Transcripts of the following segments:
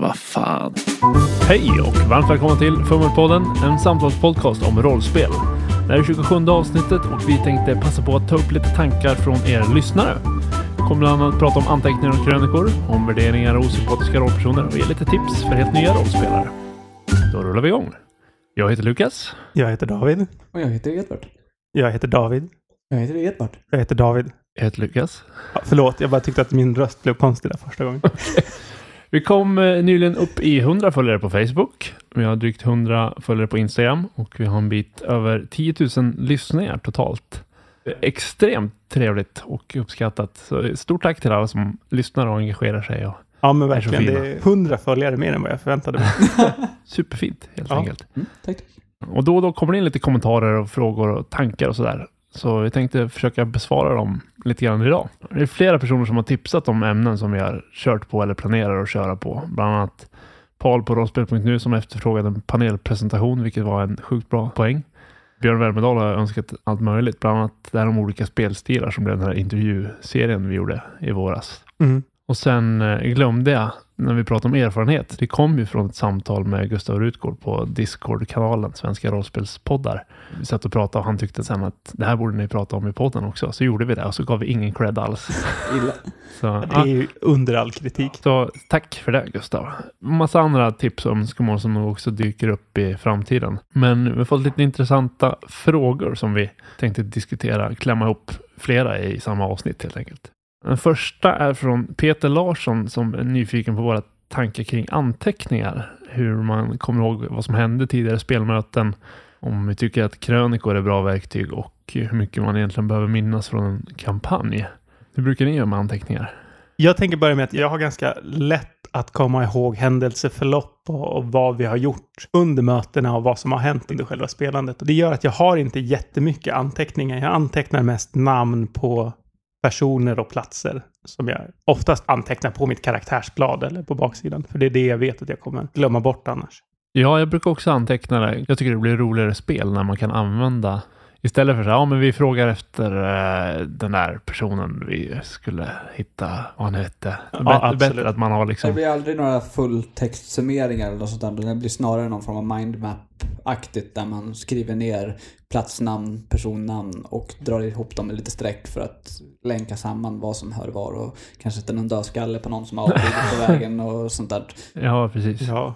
Vad fan. Hej och varmt välkomna till Fummelpodden, en samtalspodcast om rollspel. Det här är 27 avsnittet och vi tänkte passa på att ta upp lite tankar från er lyssnare. Vi kommer bland annat prata om anteckningar och krönikor, om värderingar och osympatiska rollpersoner och ge lite tips för helt nya rollspelare. Då rullar vi igång. Jag heter Lukas. Jag heter David. Och jag heter Edvard. Jag heter David. Jag heter Edvard. Jag heter David. Jag heter Lukas. Ja, förlåt, jag bara tyckte att min röst blev konstig där första gången. Vi kom eh, nyligen upp i 100 följare på Facebook. Vi har drygt 100 följare på Instagram och vi har en bit över 10 000 lyssningar totalt. Extremt trevligt och uppskattat. Så stort tack till alla som lyssnar och engagerar sig. Och Ja, men Det är så verkligen. Det är hundra följare mer än vad jag förväntade mig. superfint helt Ja. enkelt. Mm, tack. Och då och då kommer det in lite kommentarer och frågor och tankar och sådär. Så vi tänkte försöka besvara dem lite grann idag. Det är flera personer som har tipsat om ämnen som vi har kört på eller planerar att köra på. Bland annat Paul på rollspel.nu som efterfrågade en panelpresentation, vilket var en sjukt bra poäng. Björn Värmedal har önskat allt möjligt, bland annat det här om olika spelstilar som blev den här intervjuserien vi gjorde i våras. Mm. Och sen eh, glömde jag, när vi pratade om erfarenhet, det kom ju från ett samtal med Gustav Rutgård på Discord-kanalen Svenska rollspelspoddar. Vi satt och pratade och han tyckte sen att det här borde ni prata om i podden också. Så gjorde vi det och så gav vi ingen cred alls. Så, Det är ju under all kritik. så tack för det Gustav. Massa andra tips och önskemål som nog också dyker upp i framtiden. Men vi har fått lite intressanta frågor som vi tänkte diskutera, klämma ihop flera i samma avsnitt helt enkelt. Den första är från Peter Larsson som är nyfiken på våra tankar kring anteckningar. Hur man kommer ihåg vad som hände tidigare spelmöten. Om vi tycker att krönikor är bra verktyg och hur mycket man egentligen behöver minnas från en kampanj. Hur brukar ni göra med anteckningar? Jag tänker börja med att jag har ganska lätt att komma ihåg händelseförlopp och, vad vi har gjort under mötena och vad som har hänt under själva spelandet. Och det gör att jag har inte jättemycket anteckningar. Jag antecknar mest namn på personer och platser som jag oftast antecknar på mitt karaktärsblad eller på baksidan. För det är det jag vet att jag kommer glömma bort annars. Ja, jag brukar också anteckna det. Jag tycker det blir roligare spel när man kan använda Istället för så här, ja men vi frågar efter eh, den där personen vi skulle hitta, vad han hette. Ja, Bättre, absolut. bättre att man har Det liksom, blir aldrig några fulltextsummeringar eller något sånt där. Det blir snarare någon form av mindmap-aktigt där man skriver ner platsnamn, personnamn och drar ihop dem med lite streck för att länka samman vad som hör var och kanske sätta någon dödskalle på någon som har avlidit på vägen och sånt där. ja precis. Ja,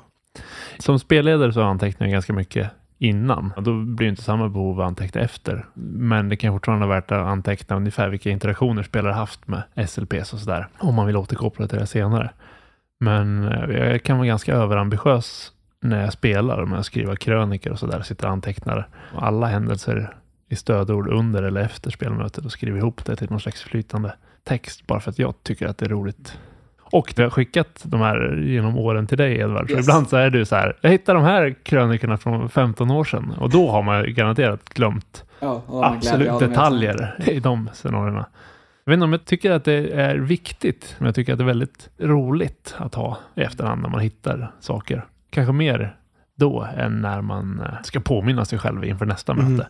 Som spelledare så antecknar jag ganska mycket innan. Då blir det inte samma behov att anteckna efter. Men det kan fortfarande vara värt att anteckna ungefär vilka interaktioner spelare haft med SLPs och sådär. Om man vill återkoppla till det senare. Men eh, jag kan vara ganska överambitiös när jag spelar med att skriva krönikor och sådär. Sitter och antecknar alla händelser i stödord under eller efter spelmötet och skriver ihop det till någon slags flytande text bara för att jag tycker att det är roligt. Och jag har skickat de här genom åren till dig Edvard. Så Yes. ibland så är du så här, jag hittar de här krönikorna från 15 år sedan. Och då har man ju garanterat glömt Ja, absolut detaljer i de scenarierna. Jag vet inte om jag tycker att det är viktigt, men jag tycker att det är väldigt roligt att ha i efterhand när man hittar saker. Kanske mer då än när man eh, ska påminna sig själv inför nästa Mhm. möte.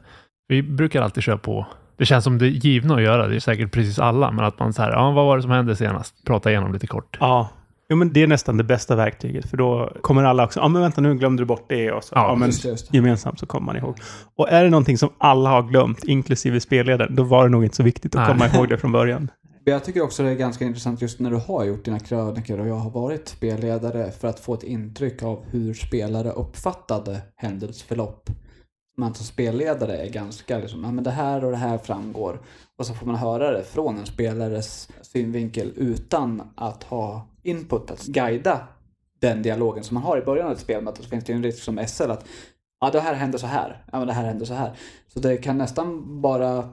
Vi brukar alltid köra på det känns som det är givna att göra, det är säkert precis alla, men att man så här, ja, vad var det som hände senast? Prata igenom lite kort. Ja. Jo, men det är nästan det bästa verktyget. För då kommer alla också, ja men vänta nu glömde du bort det. Och så, Ja, ja, men Just det, just gemensamt så kommer man ihåg. Och är det någonting som alla har glömt, inklusive spelledaren, då var det nog inte så viktigt att Nej. komma ihåg det från början. Men Jag tycker också det är ganska intressant just när du har gjort dina krönikor och jag har varit spelledare för att få ett intryck av hur spelare uppfattade händelseförlopp. Man som spelledare är ganska liksom, ja men det här och det här framgår. Och så får man höra det från en spelares synvinkel utan att ha input att guida den dialogen som man har i början av ett spelmöte. Så finns det ju en risk som SL att ja det här hände så här, ja men det här hände så här. Så det kan nästan bara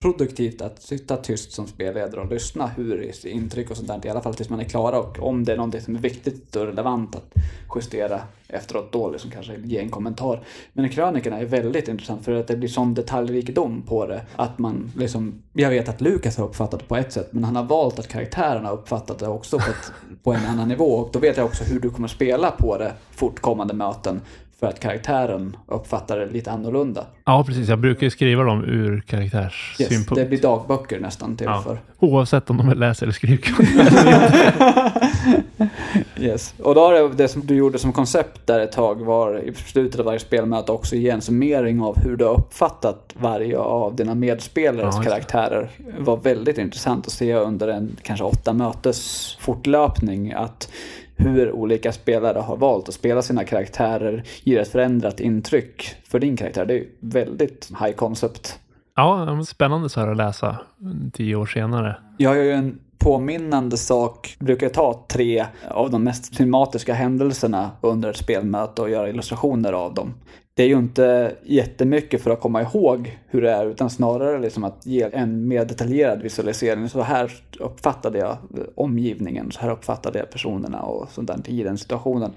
produktivt att sitta tyst som spelledare och lyssna hur intryck och sånt där, i alla fall tills man är klara och om det är någonting som är viktigt och relevant att justera efteråt då liksom kanske ge en kommentar. Men krönikorna är väldigt intressant för att det blir sån detaljrikedom på det att man liksom, jag vet att Lukas har uppfattat det på ett sätt men han har valt att karaktärerna har uppfattat det också på, ett, på en annan nivå. Och då vet jag också hur du kommer spela på det fortkommande möten för att karaktären uppfattar det lite annorlunda. Ja, precis. Jag brukar ju skriva dem ur Yes, karaktärssynpunkt. det blir dagböcker nästan till Ja. för. Oavsett om de är läs eller skrivkunniga. Yes. Yes. Och då har det, det som du gjorde som koncept där ett tag var i slutet av varje spelmöte också ge en summering av hur du har uppfattat varje av dina medspelares Ja, karaktärer. Det var väldigt intressant att se under en kanske åtta mötes fortlöpning att hur olika spelare har valt att spela sina karaktärer ger ett förändrat intryck för din karaktär. Det är ju väldigt high concept. Ja, spännande så här att läsa tio år senare. Jag gör ju en påminnande sak, brukar ta tre av de mest tematiska händelserna under ett spelmöte och göra illustrationer av dem. Det är ju inte jättemycket för att komma ihåg hur det är, utan snarare liksom att ge en mer detaljerad visualisering. Så här uppfattade jag omgivningen, så här uppfattade jag personerna och sånt där i den situationen.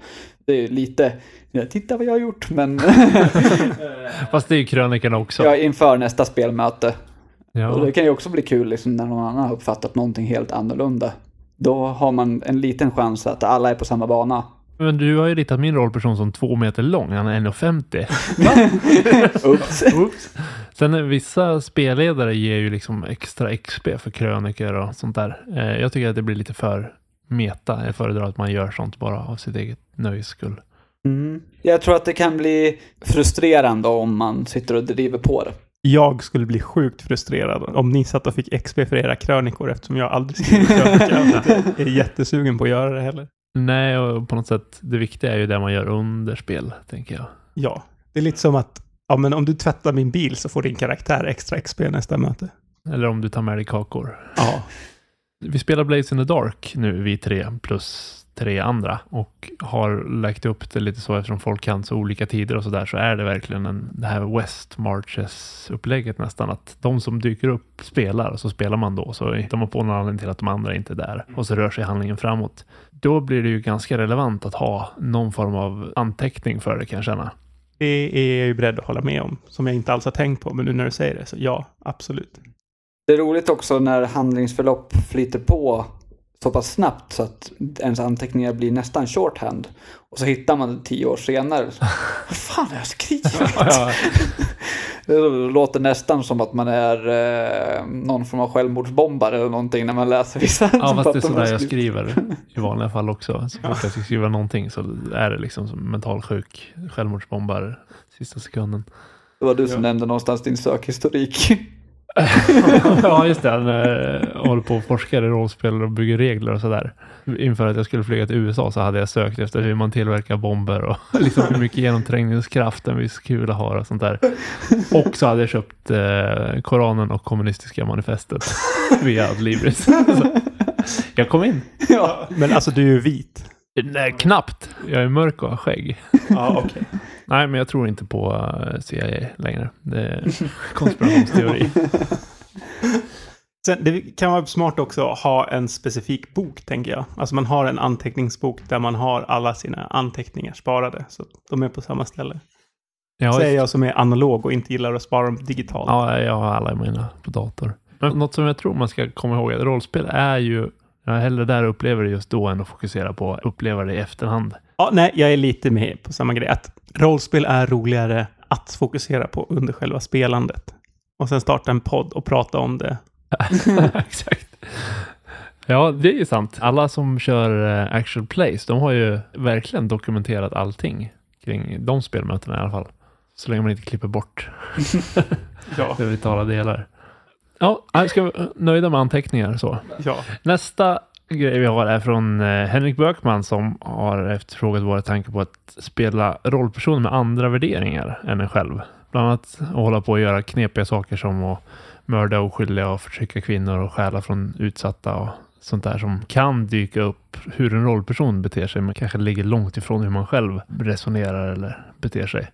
Det är ju lite, ja, titta vad jag har gjort, men Fast det är ju krönikan också. jag är inför nästa spelmöte. Och Ja. det kan ju också bli kul liksom, när någon annan har uppfattat någonting helt annorlunda. Då har man en liten chans att alla är på samma bana. Men du har ju ritat min rollperson som två meter lång. Han är 1,50. Oops. Oops. Sen vissa spelledare ger ju liksom extra XP för kröniker och sånt där. Eh, Jag tycker att det blir lite för meta. Jag föredrar att man gör sånt bara av sitt eget nöjes skull. Mm. Jag tror att det kan bli frustrerande om man sitter och driver på det. Jag skulle bli sjukt frustrerad om ni satt och fick XP för era krönikor eftersom jag aldrig skriver krönika. Jag är jättesugen på att göra det heller. Nej, och på något sätt det viktiga är ju det man gör under spel, tänker jag. Ja, det är lite som att ja, men om du tvättar min bil så får din karaktär extra XP nästa möte. Eller om du tar med dig kakor. Ja, Vi spelar Blaze in the Dark nu, vi tre plus tre andra och har lagt upp det lite så eftersom folk kan så olika tider och så där så är det verkligen en, det här West Marches upplägget nästan att de som dyker upp spelar och så spelar man då så hittar man på någon anledning till att de andra inte är där och så rör sig handlingen framåt. Då blir det ju ganska relevant att ha någon form av anteckning för det kan jag känna. det är jag ju beredd att hålla med om. Som jag inte alls har tänkt på, men nu när du säger det så ja, absolut. Det är roligt också när handlingsförlopp flyter på så pass snabbt så att ens anteckningar blir nästan shorthand. Och så hittar man det tio år senare. Vad fan har jag skrivit? Det låter nästan som att man är eh, någon form av självmordsbombare eller någonting när man läser vissa. Ja, fast det är som sådär jag skriver i vanliga fall också. Så fort jag ska skriva någonting så är det liksom som mentalsjuk, självmordsbombare sista sekunden. Det var du som Ja. nämnde någonstans din sökhistorik. ja, just det. Han eh, håller på och forskar i rollspel och bygger regler och sådär. Inför att jag skulle flyga till USA så hade jag sökt efter hur man tillverkar bomber och liksom hur mycket genomträngningskraft en viss kula har och sånt där. Och så hade jag köpt eh, Koranen och kommunistiska manifestet via Adlibris. Så jag kom in. ja. Men alltså, du är ju vit. Nej, knappt. Jag är mörk och har skägg. Ja, okej. Nej, men jag tror inte på eh, CIA längre. Det är konspirationsteori. Sen, det kan vara smart också att ha en specifik bok, tänker jag. Alltså man har en anteckningsbok där man har alla sina anteckningar sparade. Så de är på samma ställe. Ja, Säger jag som är analog och inte gillar att spara dem digitalt. Ja, jag har alla mina på dator. Men något som jag tror man ska komma ihåg att rollspel är ju, jag hellre där upplever det just då än att fokusera på att uppleva det i efterhand. Ja, nej, jag är lite med på samma grej. Att rollspel är roligare att fokusera på under själva spelandet. Och sen starta en podd och prata om det. Exakt. Ja, det är ju sant. Alla som kör eh, actual plays, de har ju verkligen dokumenterat allting kring de spelmötena i alla fall. Så länge man inte klipper bort Ja. vitala delar. Ja, jag ska vara nöjda med anteckningar så. ja. Nästa grej vi har är från eh, Henrik Böckman som har efterfrågat våra tankar på att spela rollpersoner med andra värderingar än en själv. Bland annat att hålla på att göra knepiga saker som att mörda oskyldiga och förtrycka kvinnor och stjäla från utsatta och sånt där som kan dyka upp hur en rollperson beter sig men kanske ligger långt ifrån hur man själv resonerar eller beter sig.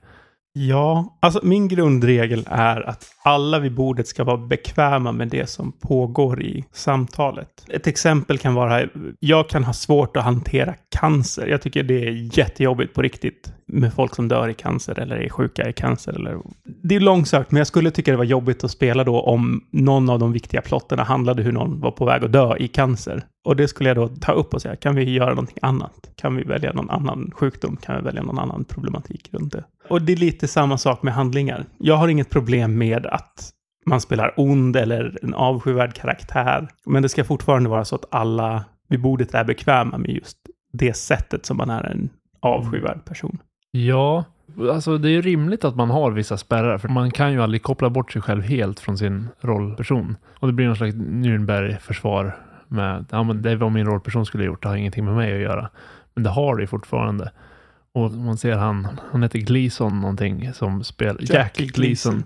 Ja, alltså min grundregel är att alla vid bordet ska vara bekväma med det som pågår i samtalet. Ett exempel kan vara, jag kan ha svårt att hantera cancer. Jag tycker det är jättejobbigt på riktigt med folk som dör i cancer eller är sjuka i cancer. Eller... Det är långsökt, men jag skulle tycka det var jobbigt att spela då om någon av de viktiga plotterna handlade hur någon var på väg att dö i cancer. Och det skulle jag då ta upp och säga, kan vi göra någonting annat? Kan vi välja någon annan sjukdom? Kan vi välja någon annan problematik runt det? Och det är lite samma sak med handlingar. Jag har inget problem med att man spelar ond eller en avskyvärd karaktär. Men det ska fortfarande vara så att alla vid bordet är bekväma med just det sättet som man är en avskyvärd person. Ja, alltså det är ju rimligt att man har vissa spärrar, för man kan ju aldrig koppla bort sig själv helt från sin rollperson. Och det blir någon slags Nürnberg-försvar med, ja men det är vad min rollperson skulle ha gjort, det har ingenting med mig att göra. Men det har det ju fortfarande. Och man ser han, han heter Gleason någonting, som spelar, Jack, Jack Gleason, Gleason,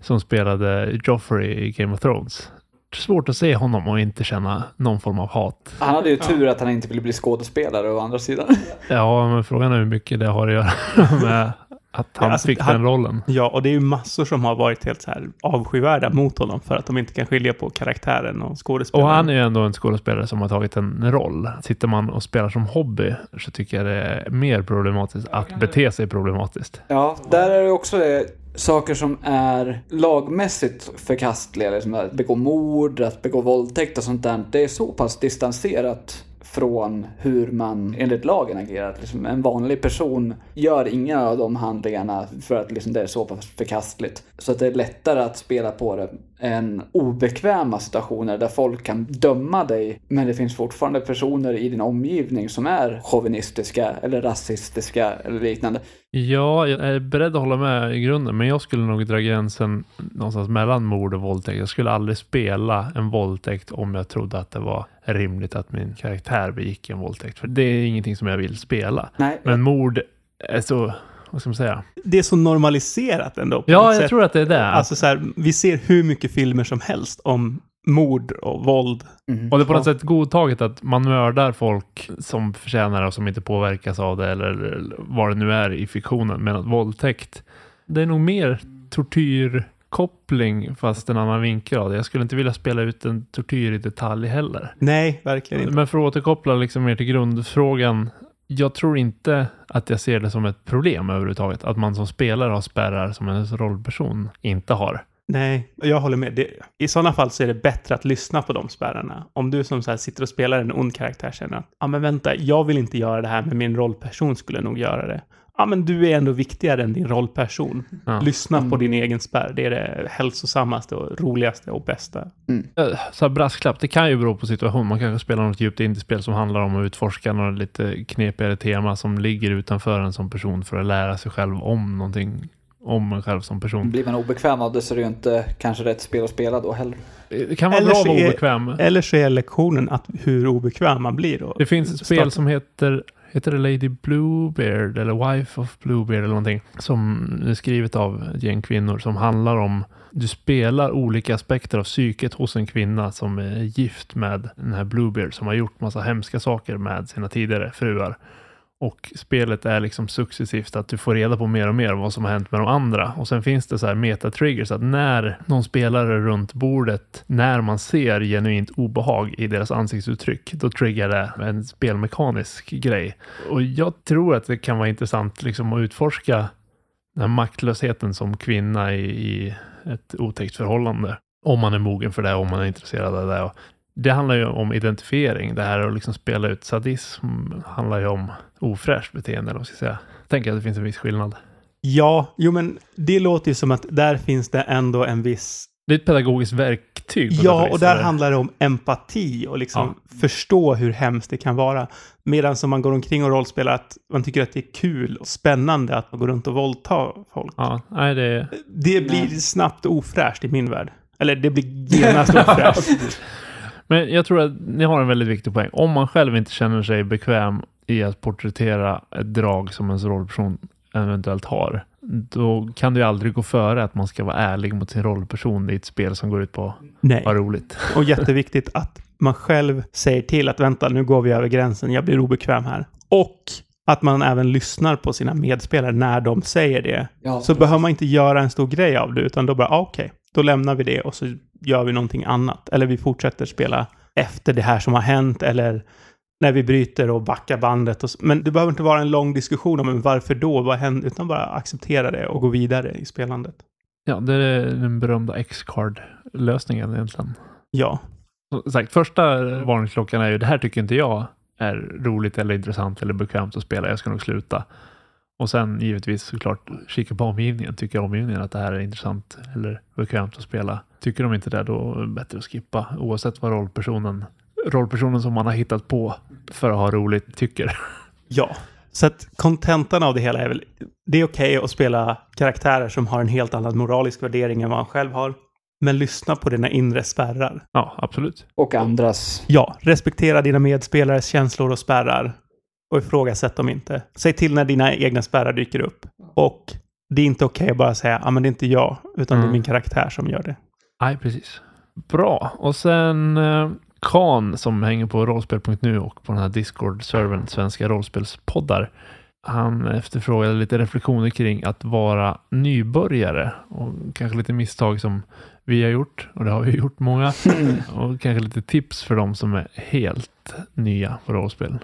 som spelade Joffrey i Game of Thrones svårt att se honom och inte känna någon form av hat. Han hade ju tur att han inte ville bli skådespelare å andra sidan. Ja, men frågan är hur mycket det har att göra med att han ja, alltså, fick han, den rollen. Ja, och det är ju massor som har varit helt så här avskyvärda mot honom för att de inte kan skilja på karaktären och skådespelaren. Och han är ju ändå en skådespelare som har tagit en roll. Sitter man och spelar som hobby så tycker jag det är mer problematiskt att bete sig problematiskt. Ja, där är det också det saker som är lagmässigt förkastliga, liksom att begå mord, att begå våldtäkt och sånt där, det är så pass distanserat från hur man enligt lagen agerar. Liksom en vanlig person gör inga av de handlingarna för att liksom det är så pass förkastligt. Så att det är lättare att spela på det än obekväma situationer där folk kan döma dig men det finns fortfarande personer i din omgivning som är chauvinistiska eller rasistiska eller liknande. Ja, jag är beredd att hålla med i grunden, men jag skulle nog dra gränsen någonstans mellan mord och våldtäkt. Jag skulle aldrig spela en våldtäkt om jag trodde att det var rimligt att min karaktär begick en våldtäkt. För det är ingenting som jag vill spela. Nej. Men mord är så vad ska man säga? Det är så normaliserat ändå. Ja, jag sätt. tror att det är det. Alltså så här, vi ser hur mycket filmer som helst om mord och våld. Mm. Och det är på något sätt godtaget att man mördar folk som förtjänar och som inte påverkas av det eller vad det nu är i fiktionen. Men våldtäkt, det är nog mer tortyrkoppling fast en annan vinkel av det. Jag skulle inte vilja spela ut en tortyr i detalj heller. Nej, verkligen inte. Men för att återkoppla liksom mer till grundfrågan jag tror inte att jag ser det som ett problem överhuvudtaget. Att man som spelare har spärrar som en rollperson inte har. Nej, jag håller med. Det, I sådana fall så är det bättre att lyssna på de spärrarna. Om du som så sitter och spelar en ond karaktär känner att, ja men vänta, jag vill inte göra det här, men min rollperson skulle nog göra det ja men du är ändå viktigare än din rollperson. Ja. Lyssna mm. på din egen spärr. Det är det hälsosammaste och roligaste och bästa. Mm. Så brasklapp, det kan ju bero på situation. Man kanske spelar något djupt indiespel som handlar om att utforska något lite knepigare tema som ligger utanför en som person för att lära sig själv om någonting om en själv som person. Blir man obekväm av det så är det ju inte kanske rätt spel att spela då heller. Det kan vara eller bra att vara obekväm. Eller så är lektionen att hur obekväm man blir. Då. Det finns ett spel som heter heter det Lady Bluebeard eller Wife of Bluebeard eller någonting som är skrivet av ett gäng kvinnor som handlar om du spelar olika aspekter av psyket hos en kvinna som är gift med den här Bluebeard som har gjort massa hemska saker med sina tidigare fruar. Och spelet är liksom successivt att du får reda på mer och mer vad som har hänt med de andra. Och sen finns det så här meta-triggers att när någon spelare runt bordet, när man ser genuint obehag i deras ansiktsuttryck, då triggar det en spelmekanisk grej. Och jag tror att det kan vara intressant liksom att utforska den här maktlösheten som kvinna i, i ett otäckt förhållande. Om man är mogen för det, om man är intresserad av det. Och det handlar ju om identifiering. Det här att liksom spela ut sadism handlar ju om ofräscht beteende, eller vad ska jag säga. Jag tänker att det finns en viss skillnad. Ja, jo men det låter ju som att där finns det ändå en viss... Det är ett pedagogiskt verktyg. Ja, och där handlar det om empati och liksom ja. förstå hur hemskt det kan vara. Medan som man går omkring och rollspelar att man tycker att det är kul och spännande att man går runt och våldtar folk. Ja, nej det... Det blir snabbt ofräscht i min värld. Eller det blir genast ofräscht. Men jag tror att ni har en väldigt viktig poäng. Om man själv inte känner sig bekväm i att porträttera ett drag som ens rollperson eventuellt har, då kan det ju aldrig gå före att man ska vara ärlig mot sin rollperson i ett spel som går ut på att vara roligt. Och jätteviktigt att man själv säger till att vänta, nu går vi över gränsen, jag blir obekväm här. Och att man även lyssnar på sina medspelare när de säger det. Ja, så behöver man inte göra en stor grej av det, utan då bara, ah, okej, okay, då lämnar vi det och så gör vi någonting annat. Eller vi fortsätter spela efter det här som har hänt eller när vi bryter och backar bandet. Och, men det behöver inte vara en lång diskussion om varför då, vad hände, utan bara acceptera det och gå vidare i spelandet. Ja, det är den berömda X-card-lösningen egentligen. Ja. Som sagt, första varningsklockan är ju, det här tycker inte jag är roligt eller intressant eller bekvämt att spela, jag ska nog sluta. Och sen givetvis såklart kika på omgivningen. Tycker omgivningen att det här är intressant eller bekvämt att spela? Tycker de inte det, då är det bättre att skippa oavsett vad rollpersonen rollpersonen som man har hittat på för att ha roligt tycker. Ja, så att kontentan av det hela är väl, det är okej okay att spela karaktärer som har en helt annan moralisk värdering än vad man själv har. Men lyssna på dina inre spärrar. Ja, absolut. Och andras. Ja, respektera dina medspelares känslor och spärrar. Och ifrågasätt dem inte. Säg till när dina egna spärrar dyker upp. Och det är inte okej okay att bara säga, ja ah, men det är inte jag, utan mm. det är min karaktär som gör det. Nej, precis. Bra. Och sen Kan som hänger på rollspel.nu och på den här Discord-servern Svenska rollspelspoddar. Han efterfrågade lite reflektioner kring att vara nybörjare och kanske lite misstag som vi har gjort och det har vi gjort många. Och kanske lite tips för de som är helt nya på rollspel.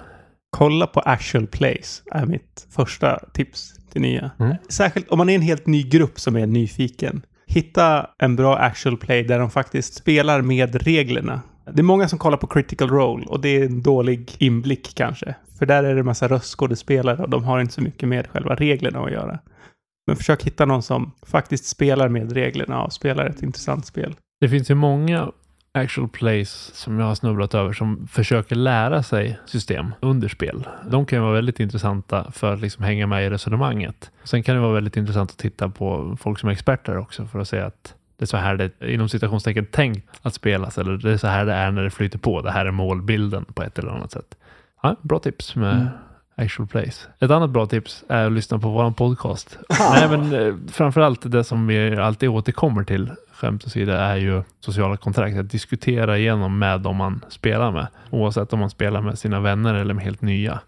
Kolla på actual plays är mitt första tips till nya. Mm. Särskilt om man är en helt ny grupp som är nyfiken. Hitta en bra actual play där de faktiskt spelar med reglerna. Det är många som kollar på critical role och det är en dålig inblick kanske. För där är det en massa röstskådespelare och de har inte så mycket med själva reglerna att göra. Men försök hitta någon som faktiskt spelar med reglerna och spelar ett intressant spel. Det finns ju många actual plays som jag har snubblat över som försöker lära sig system under spel. De kan ju vara väldigt intressanta för att liksom hänga med i resonemanget. Sen kan det vara väldigt intressant att titta på folk som är experter också för att se att det är så här det inom citationstecken tänkt att spelas eller det är så här det är när det flyter på. Det här är målbilden på ett eller annat sätt. Ja, bra tips med mm actual plays. Ett annat bra tips är att lyssna på vår podcast. Nej, men eh, framförallt det som vi alltid återkommer till, skämt åsido, är ju sociala kontrakt. Att diskutera igenom med dem man spelar med. Oavsett om man spelar med sina vänner eller med helt nya.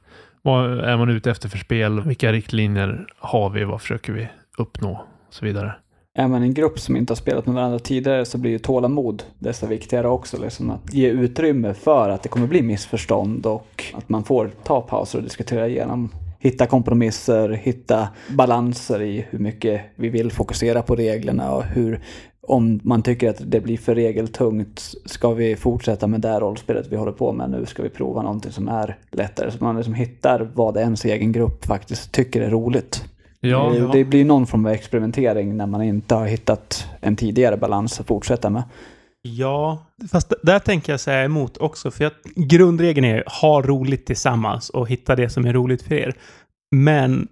Vad är man ute efter för spel? Vilka riktlinjer har vi? Vad försöker vi uppnå? Och så vidare är man en grupp som inte har spelat med varandra tidigare så blir ju tålamod desto viktigare också. Liksom att ge utrymme för att det kommer bli missförstånd och att man får ta pauser och diskutera igenom. Hitta kompromisser, hitta balanser i hur mycket vi vill fokusera på reglerna och hur om man tycker att det blir för regeltungt, ska vi fortsätta med det rollspelet vi håller på med nu? Ska vi prova någonting som är lättare? Så man liksom hittar vad ens egen grupp faktiskt tycker är roligt. Ja, det, det blir någon form av experimentering när man inte har hittat en tidigare balans att fortsätta med. Ja, fast där tänker jag säga emot också. För att grundregeln är ha roligt tillsammans och hitta det som är roligt för er. Men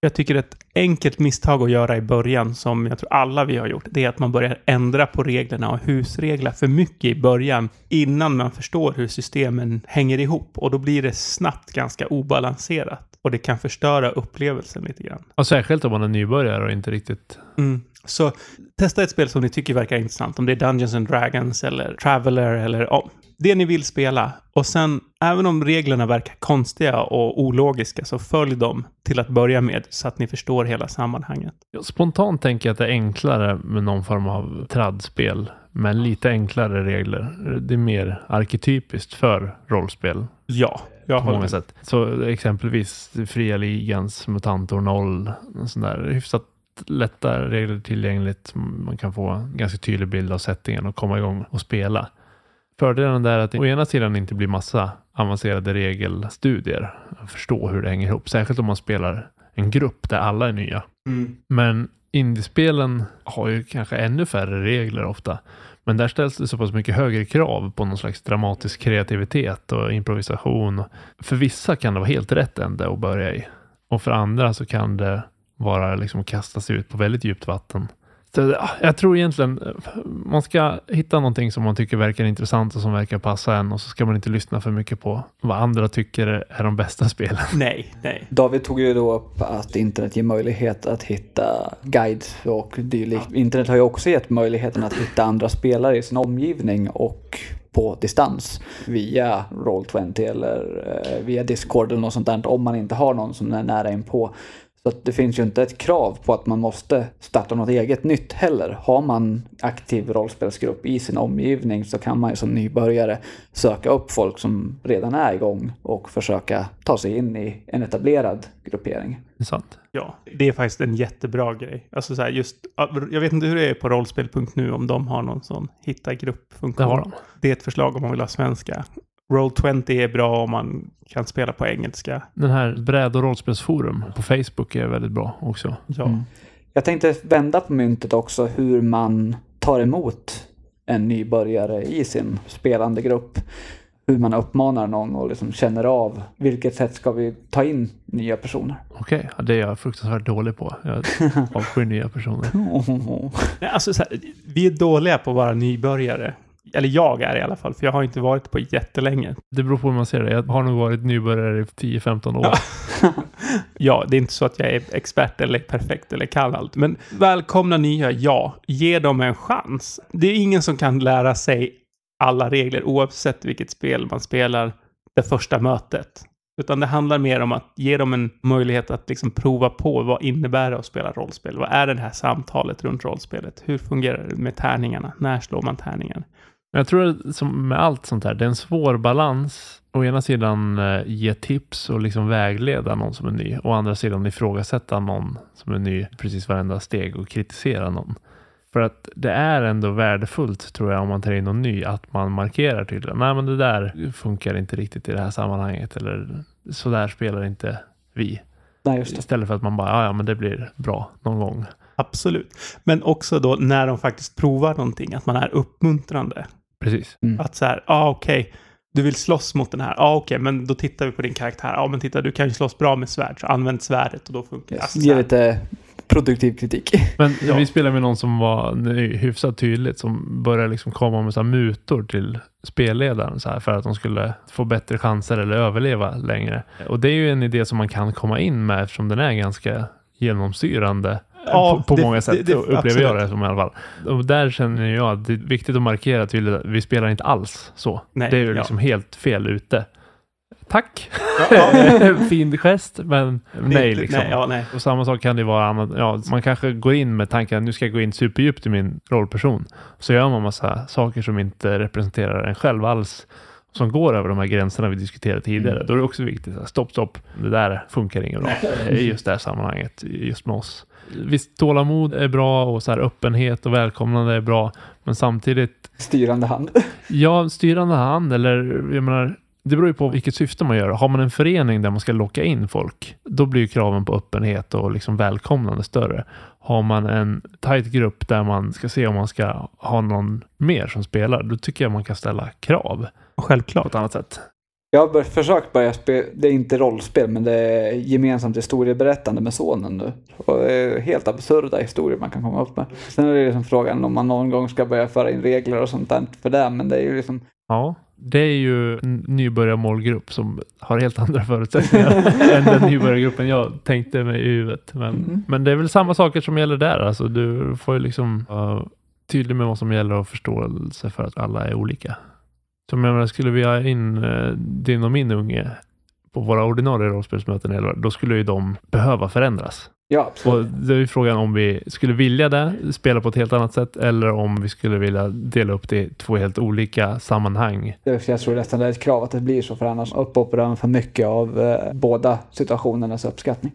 jag tycker ett enkelt misstag att göra i början, som jag tror alla vi har gjort, det är att man börjar ändra på reglerna och husregla för mycket i början innan man förstår hur systemen hänger ihop. Och då blir det snabbt ganska obalanserat. Och det kan förstöra upplevelsen lite grann. Och särskilt om man är nybörjare och inte riktigt... Mm. Så testa ett spel som ni tycker verkar intressant. Om det är Dungeons and Dragons eller Traveller eller ja, det ni vill spela. Och sen, även om reglerna verkar konstiga och ologiska, så följ dem till att börja med så att ni förstår hela sammanhanget. Spontant tänker jag att det är enklare med någon form av tradspel med lite enklare regler. Det är mer arketypiskt för rollspel. Ja, jag på många sätt. Så exempelvis Fria Ligans Mutantor 0, sån där hyfsat lätta regler tillgängligt. Man kan få en ganska tydlig bild av settingen och komma igång och spela. Fördelen där är att det å ena sidan inte blir massa avancerade regelstudier. Förstå hur det hänger ihop, särskilt om man spelar en grupp där alla är nya. Mm. Men indiespelen har ju kanske ännu färre regler ofta. Men där ställs det så pass mycket högre krav på någon slags dramatisk kreativitet och improvisation. För vissa kan det vara helt rätt ände att börja i. Och för andra så kan det vara liksom att kasta sig ut på väldigt djupt vatten. Så, jag tror egentligen man ska hitta någonting som man tycker verkar intressant och som verkar passa en och så ska man inte lyssna för mycket på vad andra tycker är de bästa spelen. Nej, nej. David tog ju då upp att internet ger möjlighet att hitta guides och dylikt. Ja. Internet har ju också gett möjligheten att hitta andra spelare i sin omgivning och på distans via Roll20 eller eh, via Discord eller något sånt där om man inte har någon som är nära inpå. Så att det finns ju inte ett krav på att man måste starta något eget nytt heller. Har man aktiv rollspelsgrupp i sin omgivning så kan man ju som nybörjare söka upp folk som redan är igång och försöka ta sig in i en etablerad gruppering. Det är sant. Ja, det är faktiskt en jättebra grej. Alltså så här, just, jag vet inte hur det är på rollspel.nu om de har någon sån hitta grupp-funktion. Det har de. Det är ett förslag om man vill ha svenska. Roll20 är bra om man kan spela på engelska. Den här bräd och rollspelsforum på Facebook är väldigt bra också. Ja. Mm. Jag tänkte vända på myntet också hur man tar emot en nybörjare i sin spelande grupp. hur man uppmanar någon och liksom känner av vilket sätt ska vi ta in nya personer. Okej, ja, det är jag fruktansvärt dålig på. Jag avskyr nya personer. Nej, Alltså, så här, vi är dåliga på att vara nybörjare. Eller jag är i alla fall, för jag har inte varit på jättelänge. Det beror på hur man ser det. Jag har nog varit nybörjare i 10-15 år. Ja, det är inte så att jag är expert eller perfekt eller kan allt. Men välkomna nya, ja. Ge dem en chans. Det är ingen som kan lära sig alla regler oavsett vilket spel man spelar det första mötet. Utan det handlar mer om att ge dem en möjlighet att liksom prova på vad innebär det att spela rollspel? Vad är det här samtalet runt rollspelet? Hur fungerar det med tärningarna? När slår man tärningen? Jag tror att som med allt sånt här, det är en svår balans. Å ena sidan eh, ge tips och liksom vägleda någon som är ny. Å andra sidan ifrågasätta någon som är ny precis varenda steg och kritisera någon. För att det är ändå värdefullt tror jag om man tar in någon ny att man markerar tydligt. Nej men det där funkar inte riktigt i det här sammanhanget eller så där spelar inte vi. Nej, just det. Istället för att man bara, "Ja, ja men det blir bra någon gång. Absolut. Men också då när de faktiskt provar någonting, att man är uppmuntrande. Precis. Mm. Att så här, ja ah, okej, du vill slåss mot den här. Ja ah, okej, men då tittar vi på din karaktär. Ja men titta, du kan ju slåss bra med svärd, så använd svärdet och då funkar det. Alltså, så Ge lite produktiv kritik. Men Ja. vi spelade med någon som var hyfsat tydligt som började liksom komma med så här mutor till spelledaren så här, för att de skulle få bättre chanser eller överleva längre. Och det är ju en idé som man kan komma in med eftersom den är ganska genomstyrande Ja, på, på det- många det- sätt det- upplever jag absolut. det som i alla fall. Och där känner jag att det är viktigt att markera att vi spelar inte alls så. Nej, det är ju ja. liksom helt fel ute. Tack! Ja, ja. fin gest, men nej liksom. Nej, ja, nej. Och samma sak kan det vara annat. Ja, man kanske går in med tanken att nu ska jag gå in superdjupt i min rollperson. Så gör man massa saker som inte representerar en själv alls. Som går över de här gränserna vi diskuterade tidigare. Mm. Då är det också viktigt. att Stopp, stopp. Det där funkar inget bra. I just det här sammanhanget. Just med oss. Visst, tålamod är bra och så här öppenhet och välkomnande är bra. Men samtidigt, Styrande hand. ja, styrande hand eller jag menar, det beror ju på vilket syfte man gör. Har man en förening där man ska locka in folk, då blir ju kraven på öppenhet och liksom välkomnande större. Har man en tajt grupp där man ska se om man ska ha någon mer som spelar, då tycker jag man kan ställa krav på Självklart. ett annat sätt. Jag har försökt börja spela, det är inte rollspel, men det är gemensamt historieberättande med sonen nu. Och det är helt absurda historier man kan komma upp med. Sen är det liksom frågan om man någon gång ska börja föra in regler och sånt där för det, men det är ju liksom Ja, det är ju en nybörjarmålgrupp som har helt andra förutsättningar än den nybörjargruppen jag tänkte mig i huvudet. Men, Mm. men det är väl samma saker som gäller där. Alltså, du får ju liksom vara tydlig med vad som gäller och förståelse för att alla är olika. Som jag menar, skulle vi ha in eh, din och min unge på våra ordinarie rollspelsmöten, då skulle ju de behöva förändras. Ja, absolut. Och det är ju frågan om vi skulle vilja det, spela på ett helt annat sätt, eller om vi skulle vilja dela upp det i två helt olika sammanhang. Jag tror nästan det är ett krav att det blir så, för annars uppoppar de för mycket av eh, båda situationernas uppskattning.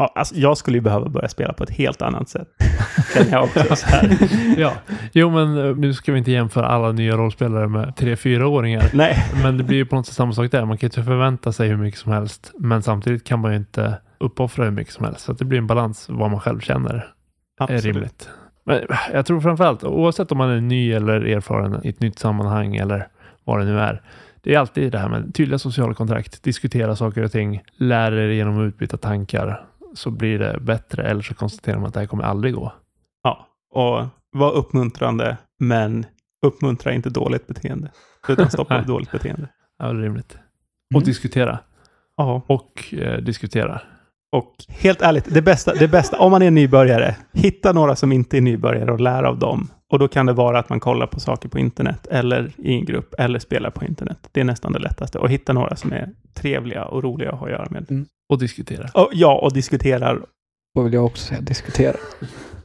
Ja, alltså, jag skulle ju behöva börja spela på ett helt annat sätt. Känner jag också. Så här. Ja, jo men eh, nu ska vi inte jämföra alla nya rollspelare med tre fyraåringar. Nej, Men det blir ju på något sätt samma sak där. Man kan ju inte förvänta sig hur mycket som helst. Men samtidigt kan man ju inte uppoffra hur mycket som helst. Så det blir en balans vad man själv känner är absolut. rimligt. Men eh, jag tror framförallt, oavsett om man är ny eller erfaren i ett nytt sammanhang eller vad det nu är. Det är alltid det här med tydliga sociala kontrakt, diskutera saker och ting, lära er genom att utbyta tankar så blir det bättre eller så konstaterar man att det här kommer aldrig gå. Ja, och var uppmuntrande, men uppmuntra inte dåligt beteende. Utan stoppa dåligt beteende. Ja, det är rimligt. Och Mm. diskutera. Ja, Och eh, diskutera. och helt ärligt, det bästa, det bästa, om man är nybörjare, hitta några som inte är nybörjare och lär av dem. Och då kan det vara att man kollar på saker på internet eller i en grupp eller spelar på internet. Det är nästan det lättaste. Och hitta några som är trevliga och roliga att ha att göra med. Och diskutera. Och, ja, och diskuterar. Vad vill jag också säga, diskutera.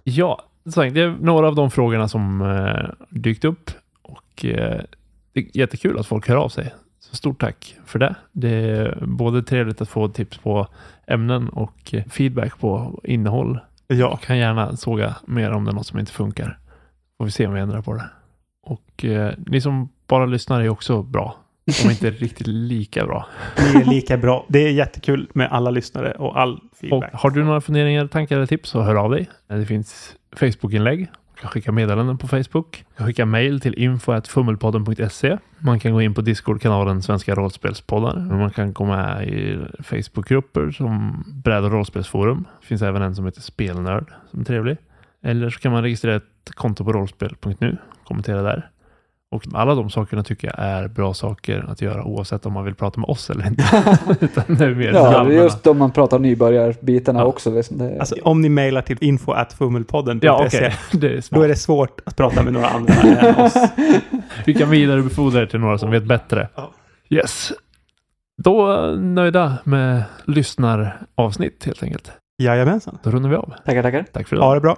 Ja, det är några av de frågorna som eh, dykt upp. Och eh, det är jättekul att folk hör av sig. Så stort tack för det. Det är både trevligt att få tips på ämnen och eh, feedback på innehåll. Ja, Jag kan gärna såga mer om det är något som inte funkar. Får vi se om vi ändrar på det. Och eh, ni som bara lyssnar är också bra. De är inte riktigt lika bra. ni är lika bra. Det är jättekul med alla lyssnare och all Och feedback. har du några funderingar, tankar eller tips så hör av dig. Det finns Facebook-inlägg Man kan skicka meddelanden på Facebook. Man kan skicka mejl till info.fummelpodden.se. Man kan gå in på Discord-kanalen Svenska rollspelspoddar. Man kan gå med i Facebookgrupper som bräd och rollspelsforum. Det finns även en som heter Spelnörd som är trevlig. Eller så kan man registrera ett konto på rollspel.nu. Kommentera där. Och alla de sakerna tycker jag är bra saker att göra oavsett om man vill prata med oss eller inte. Utan det är mer Ja, det är just om man pratar nybörjarbitarna Ja. också. Liksom det, Alltså om ni mejlar till info.fummelpodden.se Ja. Det är då är det svårt att prata med några andra än oss. Vi kan vidarebefordra det till några som vet bättre. Yes. Då eh, nöjda med lyssnaravsnitt helt enkelt. Jajamensan. Då rundar vi av. tackar, tackar. Tack för idag. Ha det bra.